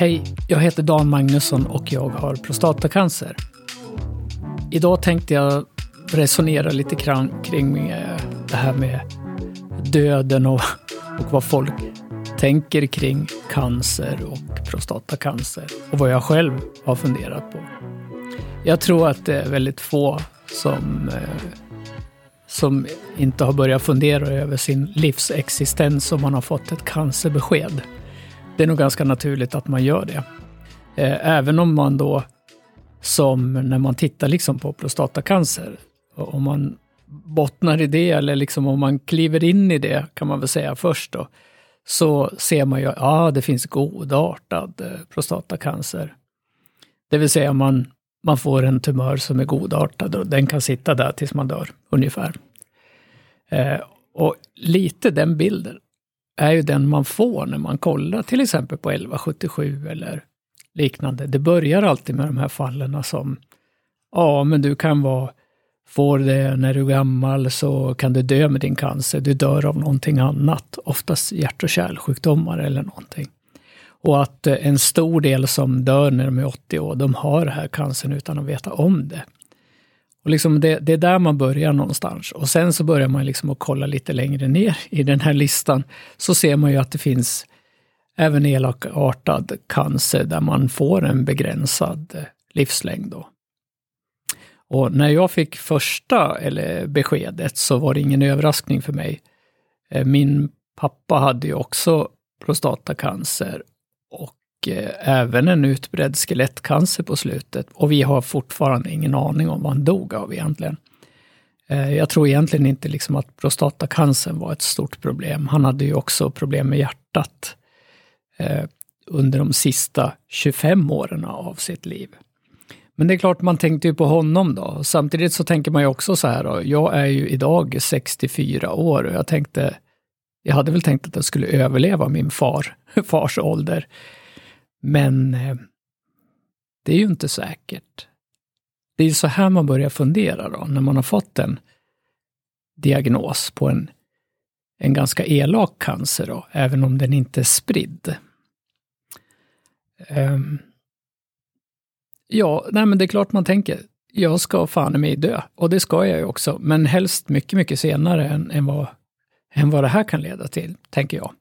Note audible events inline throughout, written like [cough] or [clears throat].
Hej, jag heter Dan Magnusson och jag har prostatacancer. Idag tänkte jag resonera lite kring, eh, det här med döden och, [laughs] och vad folk tänker kring cancer och prostatacancer och vad jag själv har funderat på. Jag tror att det är väldigt få som, eh, som inte har börjat fundera över sin livsexistens om man har fått ett cancerbesked. Det är nog ganska naturligt att man gör det. Eh, även om man då, som när man tittar liksom på prostatacancer, om man bottnar i det eller liksom om man kliver in i det, kan man väl säga först då, så ser man ju att ja, ah, det finns godartad eh, prostatacancer. Det vill säga man, man får en tumör som är godartad och den kan sitta där tills man dör, ungefär. Eh, och lite den bilden är ju den man får när man kollar till exempel på 1177 eller liknande. Det börjar alltid med de här fallen som, ja men du kan vara, får det när du är gammal så kan du dö med din cancer, du dör av någonting annat, oftast hjärt och kärlsjukdomar eller någonting. Och att en stor del som dör när de är 80 år, de har den här cancern utan att veta om det. Och liksom det, det, är där man börjar någonstans. Och sen så börjar man liksom att kolla lite längre ner i den här listan. Så ser man ju att det finns även elakartad cancer där man får en begränsad eh, livslängd. Då. Och när jag fick första eller beskedet så var det ingen överraskning för mig. Eh, min pappa hade ju också prostatacancer Eh, även en utbredd skelettcancer på slutet. Och vi har fortfarande ingen aning om vad han dog av egentligen. Eh, jag tror egentligen inte liksom att prostatacancern var ett stort problem. Han hade ju också problem med hjärtat eh, under de sista 25 åren av sitt liv. Men det är klart, man tänkte ju på honom då. Samtidigt så tänker man ju också så här, då, jag är ju idag 64 år och jag tänkte, jag hade väl tänkt att jag skulle överleva min far, [laughs] fars ålder. Men eh, det är ju inte säkert. Det är ju så här man börjar fundera då, när man har fått en diagnos på en, en ganska elak cancer, då, även om den inte är spridd. Um, ja, nej men det är klart man tänker, jag ska fan mig dö. Och det ska jag ju också, men helst mycket, mycket senare än, än, vad, än vad det här kan leda till, tänker jag.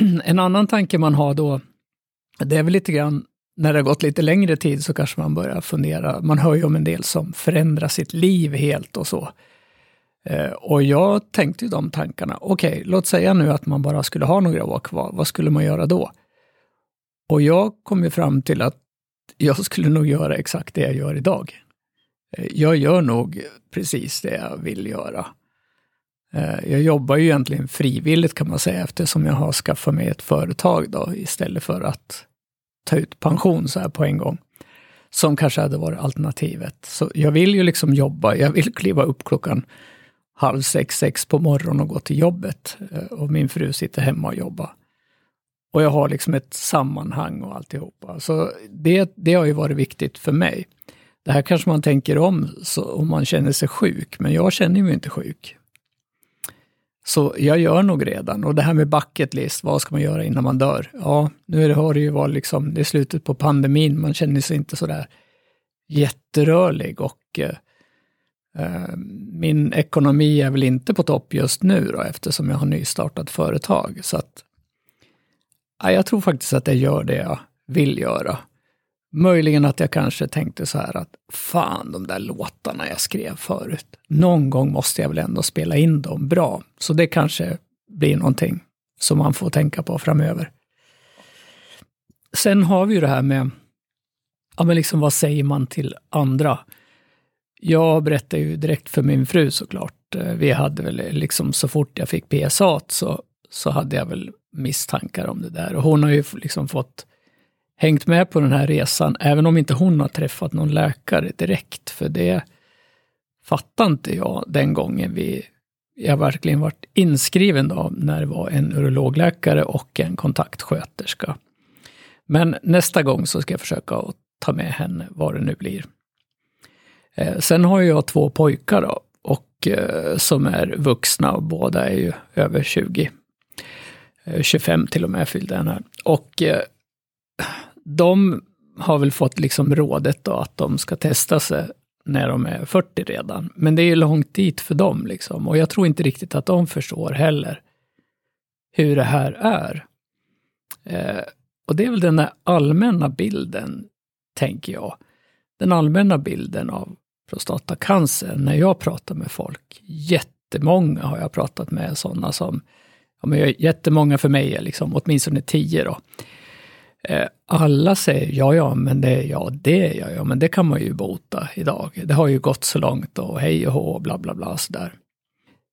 [clears throat] En annan tanke man har då, det är väl lite grann när det har gått lite längre tid så kanske man börjar fundera. Man hör ju om en del som förändrar sitt liv helt och så. Eh, och jag tänkte ju de tankarna. Okej, okay, låt säga nu att man bara skulle ha några år kvar. Vad skulle man göra då? Och jag kom ju fram till att jag [laughs] skulle nog göra exakt det jag gör idag. Eh, jag gör nog precis det jag vill göra. Eh, jag jobbar ju egentligen frivilligt kan man säga eftersom jag har skaffat mig ett företag då istället för att ta ut pension så här på en gång. Som kanske hade varit alternativet. Så jag vill ju liksom jobba, jag vill kliva upp klockan halv sex, sex på morgonen och gå till jobbet. Eh, och min fru sitter hemma och jobbar. Och jag har liksom ett sammanhang och alltihopa. Så det, det har ju varit viktigt för mig. Det här kanske man tänker om så, om man känner sig sjuk, men jag känner mig inte sjuk. Så jag gör nog redan. Och det här med bucket list, vad ska man göra innan man dör? Ja, nu har det ju varit liksom, det är slutet på pandemin, man känner sig inte sådär jätterörlig och eh, eh, min ekonomi är väl inte på topp just nu då, eftersom jag har nystartat företag. Så att, ja, jag tror faktiskt att jag gör det jag vill göra. Möjligen att jag kanske tänkte så här att fan, de där låtarna jag skrev förut, någon gång måste jag väl ändå spela in dem bra. Så det kanske blir någonting som man får tänka på framöver. Sen har vi ju det här med, ja men liksom vad säger man till andra? Jag berättade ju direkt för min fru såklart. Eh, vi hade väl eh, liksom så fort jag fick PSA så, så hade jag väl misstankar om det där. Och hon har ju liksom fått hängt med på den här resan, även om inte hon har träffat någon läkare direkt. För det fattade inte jag den gången vi, jag verkligen varit inskriven då, när det var en urologläkare och en kontaktsköterska. Men nästa gång så ska jag försöka att ta med henne, vad det nu blir. Eh, sen har jag två pojkar då, och, eh, som är vuxna och båda är ju över 20. 25 eh, till och med fyllde den här. Och de har väl fått liksom rådet då att de ska testa sig när de är 40 redan. Men det är ju långt dit för dem liksom. Och jag tror inte riktigt att de förstår heller hur det här är. Eh, och det är väl den där allmänna bilden, tänker jag. Den allmänna bilden av prostatacancer när jag pratar med folk. Jättemånga har jag pratat med, sådana som, ja, men jättemånga för mig är liksom, åtminstone tio då. Eh, alla säger ja, ja, men det, ja, det, ja, ja, men det kan man ju bota idag. Det har ju gått så långt och hej och hå, bla, bla, bla, sådär.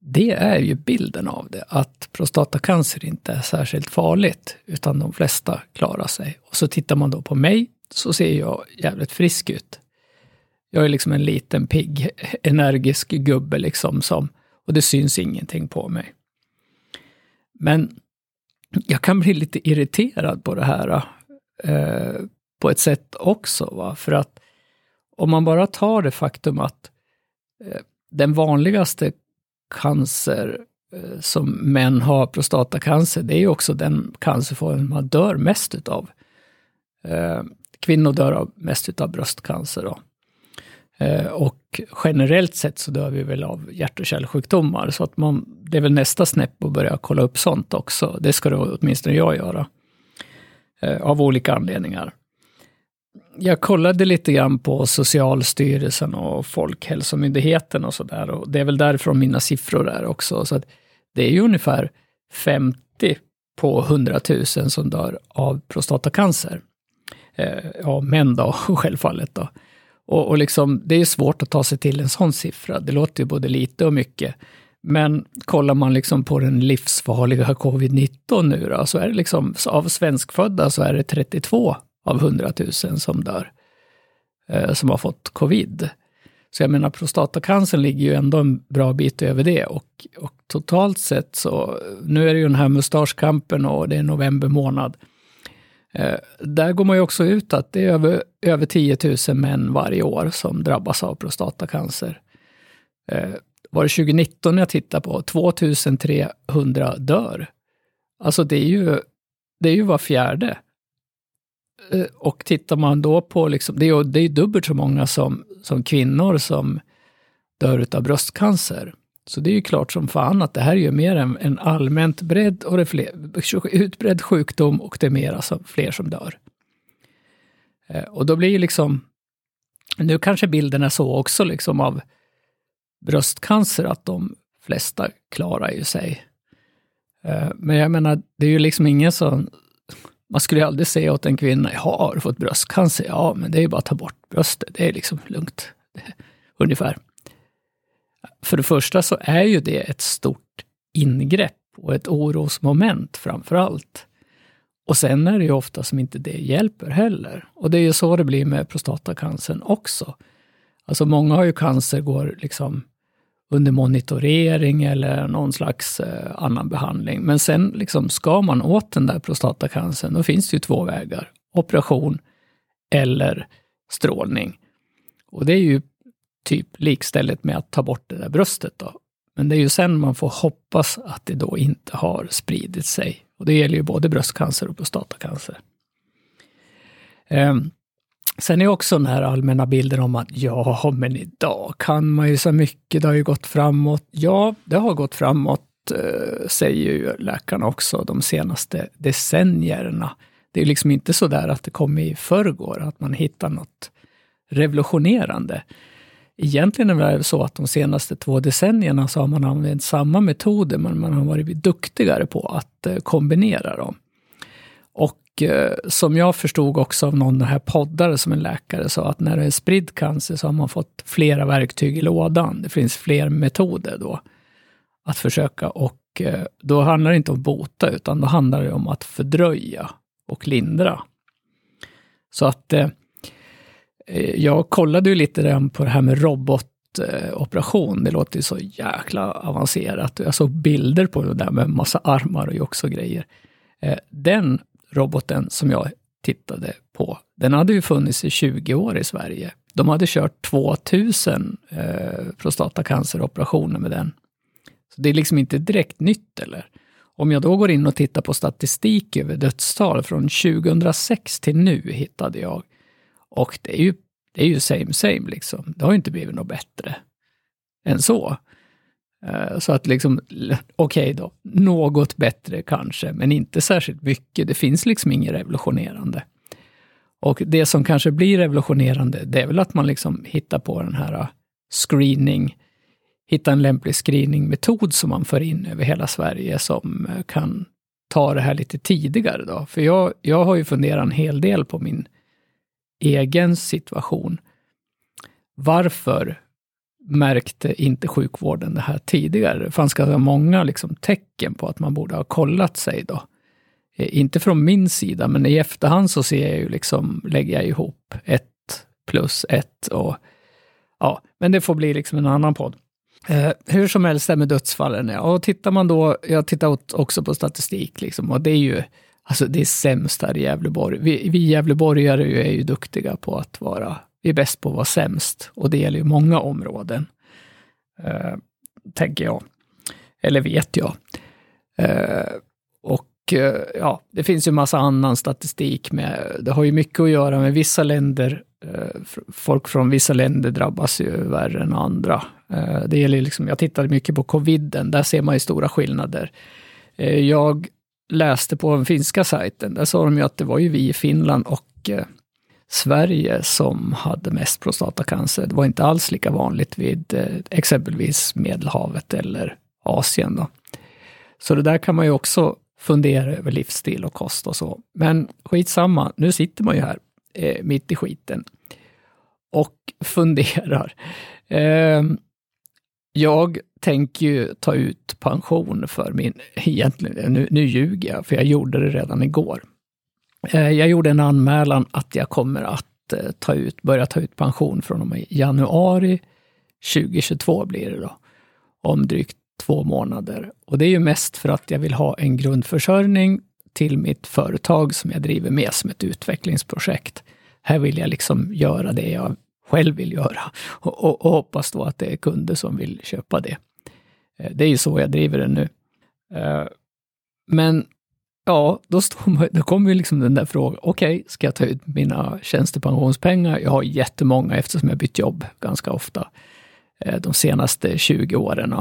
Det är ju bilden av det, att prostatacancer inte är särskilt farligt, utan de flesta klarar sig. Och så tittar man då på mig, så ser jag jävligt frisk ut. Jag är liksom en liten pigg, [laughs] energisk gubbe liksom, som, och det syns ingenting på mig. Men jag kan bli lite irriterad på det här eh, på ett sätt också. Va? För att om man bara tar det faktum att eh, den vanligaste cancer eh, som män har, prostatacancer, det är ju också den cancerform man dör mest utav. Eh, kvinnor dör av, mest utav bröstcancer. Då. Eh, och generellt sett så dör vi väl av hjärt och kärlsjukdomar, så att man, det är väl nästa snäpp att börja kolla upp sånt också. Det ska då åtminstone jag göra. Eh, av olika anledningar. Jag kollade lite grann på Socialstyrelsen och Folkhälsomyndigheten och sådär. Och det är väl därifrån mina siffror är också. Så att det är ju ungefär 50 på 100 000 som dör av prostatacancer. Eh, ja, män då, [laughs] självfallet. Då. Och, och liksom, det är svårt att ta sig till en sån siffra. Det låter ju både lite och mycket. Men kollar man liksom på den livsfarliga covid-19 nu då, så är det liksom, av svenskfödda så är det 32 av 100 000 som dör, eh, som har fått covid. Så jag menar, prostatacancern ligger ju ändå en bra bit över det. Och, och totalt sett så, nu är det ju den här mustaschkampen och det är november månad. Eh, där går man ju också ut att det är över, över 10 000 män varje år som drabbas av prostatacancer. Eh, var det 2019 jag tittade på, 2300 dör. Alltså det är ju, det är ju var fjärde. Eh, och tittar man då på, liksom, det är, det är dubbelt så många som, som kvinnor som dör av bröstcancer. Så det är ju klart som fan att det här är ju mer en, en allmänt bredd och det fler, utbredd sjukdom och det är mer alltså fler som dör. Eh, och då blir ju liksom, nu kanske bilden är så också liksom av bröstcancer att de flesta klarar ju sig. Eh, men jag menar, det är ju liksom ingen som... Man skulle ju aldrig säga åt en kvinna, ja, har du fått bröstcancer? Ja, men det är ju bara att ta bort bröstet, det är liksom lugnt. Ungefär. För det första så är ju det ett stort ingrepp och ett orosmoment framför allt. Och sen är det ju ofta som inte det hjälper heller. Och det är ju så det blir med prostatacancern också. Alltså många har ju cancer, går liksom under monitorering eller någon slags eh, annan behandling. Men sen liksom, ska man åt den där prostatacancern, då finns det ju två vägar. Operation eller strålning. Och det är ju typ likställigt med att ta bort det där bröstet. Då. Men det är ju sen man får hoppas att det då inte har spridit sig. Och det gäller ju både bröstcancer och prostatacancer. Um, Sen är också den här allmänna bilden om att ja, men idag kan man ju så mycket, det har ju gått framåt. Ja, det har gått framåt, uh, säger ju läkarna också, de senaste decennierna. Det är liksom inte så där att det kom i förrgår, att man hittar något revolutionerande. Egentligen är det så att de senaste två decennierna så har man använt samma metoder, men man har varit duktigare på att eh, kombinera dem. Och eh, som jag förstod också av någon här poddare som en läkare sa att när det är spridd cancer så har man fått flera verktyg i lådan. Det finns fler metoder då att försöka och eh, då handlar det inte om bota utan då handlar det om att fördröja och lindra. Så att eh Eh, jag kollade ju lite grann på det här med robotoperation. Det låter ju så jäkla avancerat. Jag såg bilder på det där med massa armar och också grejer. Eh, den roboten som jag tittade på, den hade ju funnits i 20 år i Sverige. De hade kört 2000 eh, prostatacanceroperationer med den. Så det är liksom inte direkt nytt eller? Om jag då går in och tittar på statistik över dödstal från 2006 till nu hittade jag. Och det är ju, det är ju same same liksom. Det har ju inte blivit något bättre än så. Eh, så att liksom, okej okay då, något bättre kanske, men inte särskilt mycket. Det finns liksom inget revolutionerande. Och det som kanske blir revolutionerande, det är väl att man liksom hittar på den här eh, screening, hitta en lämplig screeningmetod som man för in över hela Sverige som eh, kan ta det här lite tidigare. Då. För jag, jag har ju funderat en hel del på min egen situation. Varför märkte inte sjukvården det här tidigare? Det fanns ganska många liksom, tecken på att man borde ha kollat sig då. Eh, inte från min sida, men i efterhand så ser jag ju liksom, lägger jag ihop ett plus ett och ja, men det får bli liksom en annan podd. Eh, hur som helst, det med dödsfallen, ja. Och tittar man då, jag tittar också på statistik liksom, och det är ju, alltså det är sämst här i Gävleborg. Vi, vi gävleborgare är ju duktiga på att vara, vi är bäst på att vara sämst och det gäller ju många områden, eh, tänker jag. Eller vet jag. Eh, och Eh, ja, det finns ju massa annan statistik med, det har ju mycket att göra med vissa länder, eh, folk från vissa länder drabbas ju värre än andra. Eh, det gäller liksom, jag tittade mycket på coviden, där ser man ju stora skillnader. Eh, jag läste på den finska sajten, där sa de ju att det var ju vi i Finland och eh, Sverige som hade mest prostatacancer. Det var inte alls lika vanligt vid eh, exempelvis Medelhavet eller Asien. Då. Så det där kan man ju också fundera över livsstil och kost och så. Men skitsamma, nu sitter man ju här eh, mitt i skiten och [laughs] funderar. Ehm, jag tänker ju ta ut pension för min, egentligen, nu, nu ljuger jag, för jag gjorde det redan igår. Eh, jag gjorde en anmälan att jag kommer att eh, ta ut, börja ta ut pension från och med januari 2022 blir det då. Om drygt två månader. Och det är ju mest för att jag vill ha en grundförsörjning till mitt företag som jag driver med som ett utvecklingsprojekt. Här vill jag liksom göra det jag själv vill göra och, och, och hoppas då att det är kunder som vill köpa det. Eh, det är ju så jag driver det nu. Eh, men ja, då, står då kommer ju liksom den där frågan. Okej, okay, ska jag ta ut mina tjänstepensionspengar? Jag har jättemånga eftersom jag bytt jobb ganska ofta eh, de senaste 20 åren.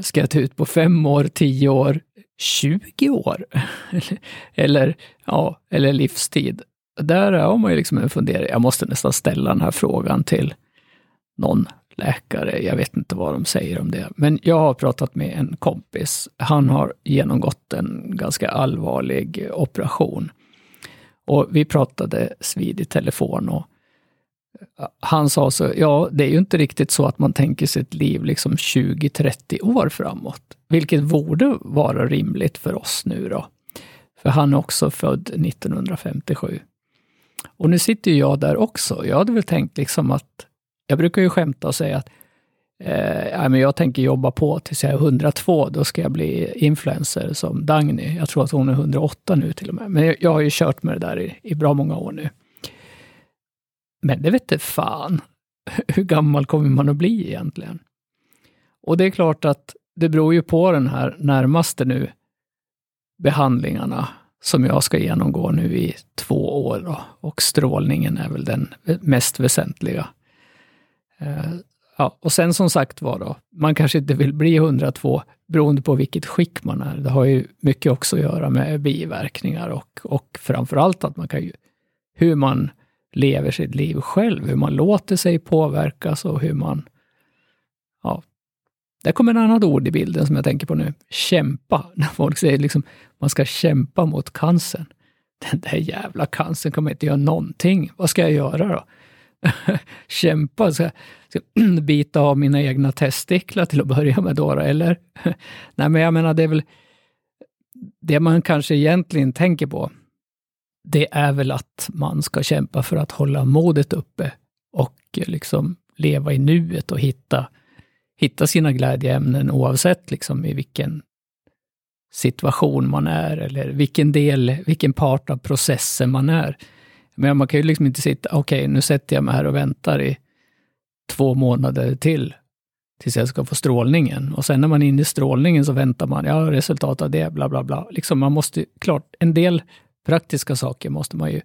Ska jag ta ut på fem år, tio år, 20 år? [laughs] eller, ja, eller livstid? Där har man ju liksom en fundering. Jag måste nästan ställa den här frågan till någon läkare. Jag vet inte vad de säger om det. Men jag har pratat med en kompis. Han har genomgått en ganska allvarlig operation. Och vi pratade SVID i telefon och eh, han sa så, ja, det är ju inte riktigt så att man tänker sitt liv liksom 20-30 år framåt, vilket borde vara rimligt för oss nu då. För han är också född 1957. Och nu sitter ju jag där också. Jag hade väl tänkt liksom att, jag brukar ju skämta och säga att eh, men jag tänker jobba på tills jag är 102, då ska jag bli influencer som Dagny. Jag tror att hon är 108 nu till och med. Men jag, jag har ju kört med det där i, i bra många år nu. Men det vet fan. [laughs] Hur gammal kommer man att bli egentligen? Och det är klart att det beror ju på den här närmaste nu behandlingarna som jag ska genomgå nu i två år. Då. Och strålningen är väl den mest väsentliga. Eh, ja, och sen som sagt var då, man kanske inte vill bli 102 beroende på vilket skick man är. Det har ju mycket också att göra med biverkningar och, och framförallt att man kan ju, hur man lever sitt liv själv, hur man låter sig påverkas och hur man... Ja, där kommer en annat ord i bilden som jag tänker på nu. Kämpa. [laughs] När folk säger liksom man ska kämpa mot cancern. Den där jävla cancern kommer inte göra någonting. Vad ska jag göra då? [laughs] kämpa? Ska, ska [clears throat] bita av mina egna testiklar till att börja med då, eller? [laughs] Nej, men jag menar, det är väl det man kanske egentligen tänker på det är väl att man ska kämpa för att hålla modet uppe och liksom leva i nuet och hitta, hitta sina glädjeämnen oavsett liksom i vilken situation man är eller vilken del, vilken part av processen man är. Men man kan ju liksom inte sitta, okej, okay, nu sätter jag mig här och väntar i två månader till tills jag ska få strålningen. Och sen när man är inne i strålningen så väntar man, ja, resultat av det, bla bla bla. Liksom man måste, klart, en del praktiska saker måste man ju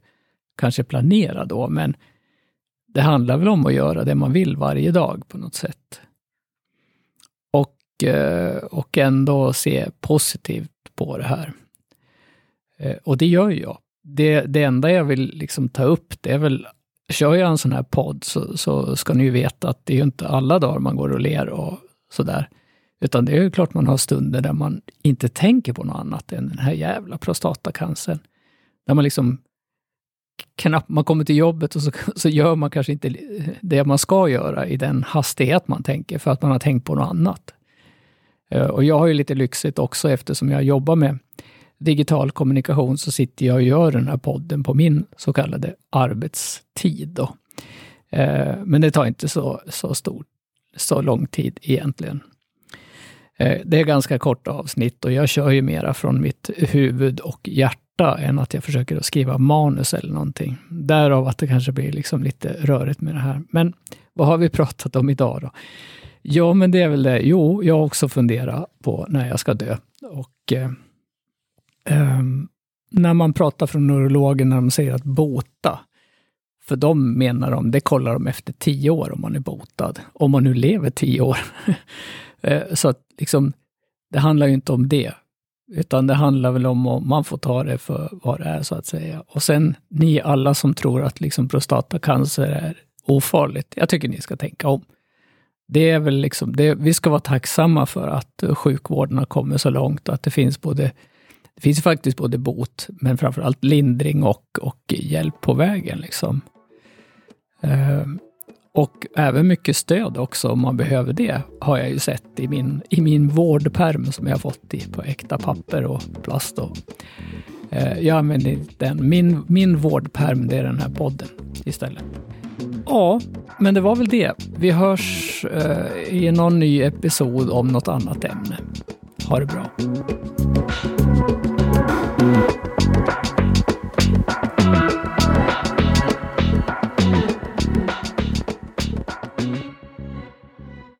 kanske planera då, men det handlar väl om att göra det man vill varje dag på något sätt. Och, och ändå se positivt på det här. Eh, och det gör jag. Det, det enda jag vill liksom ta upp, det är väl, kör jag en sån här podd så, så ska ni ju veta att det är ju inte alla dagar man går och ler och sådär. Utan det är ju klart man har stunder där man inte tänker på något annat än den här jävla prostatacancern. Där man liksom knappt, man kommer till jobbet och så, så gör man kanske inte det man ska göra i den hastighet man tänker, för att man har tänkt på något annat. Eh, och jag har ju lite lyxigt också eftersom jag jobbar med digital kommunikation så sitter jag och gör den här podden på min så kallade arbetstid. Då. Eh, men det tar inte så, så, stor, så lång tid egentligen. Eh, det är ganska korta avsnitt och jag kör ju mera från mitt huvud och hjärta än att jag försöker att skriva manus eller någonting. Därav att det kanske blir liksom lite rörigt med det här. Men vad har vi pratat om idag då? Ja, men det är väl det. Jo, jag har också funderat på när jag ska dö. Och eh, Um, när man pratar från neurologen när de säger att bota, för de menar de, det kollar de efter tio år om man är botad, om man nu lever tio år. [laughs] Eh, så att liksom, det handlar ju inte om det, utan det handlar väl om om man får ta det för vad det är, så att säga. Och sen ni alla som tror att liksom prostatacancer är ofarligt, jag tycker ni ska tänka om. Det är väl liksom, det, vi ska vara tacksamma för att sjukvården har kommit så långt och att det finns både det finns faktiskt både bot, men framförallt lindring och, och hjälp på vägen. Liksom. Eh, och även mycket stöd också om man behöver det, har jag ju sett i min, i min vårdperm som jag fått i, på äkta papper och plast. Och, eh, jag använder den. Min, min vårdperm, det är den här podden istället. Ja, men det var väl det. Vi hörs eh, i någon ny episod om något annat ämne. Ha det bra.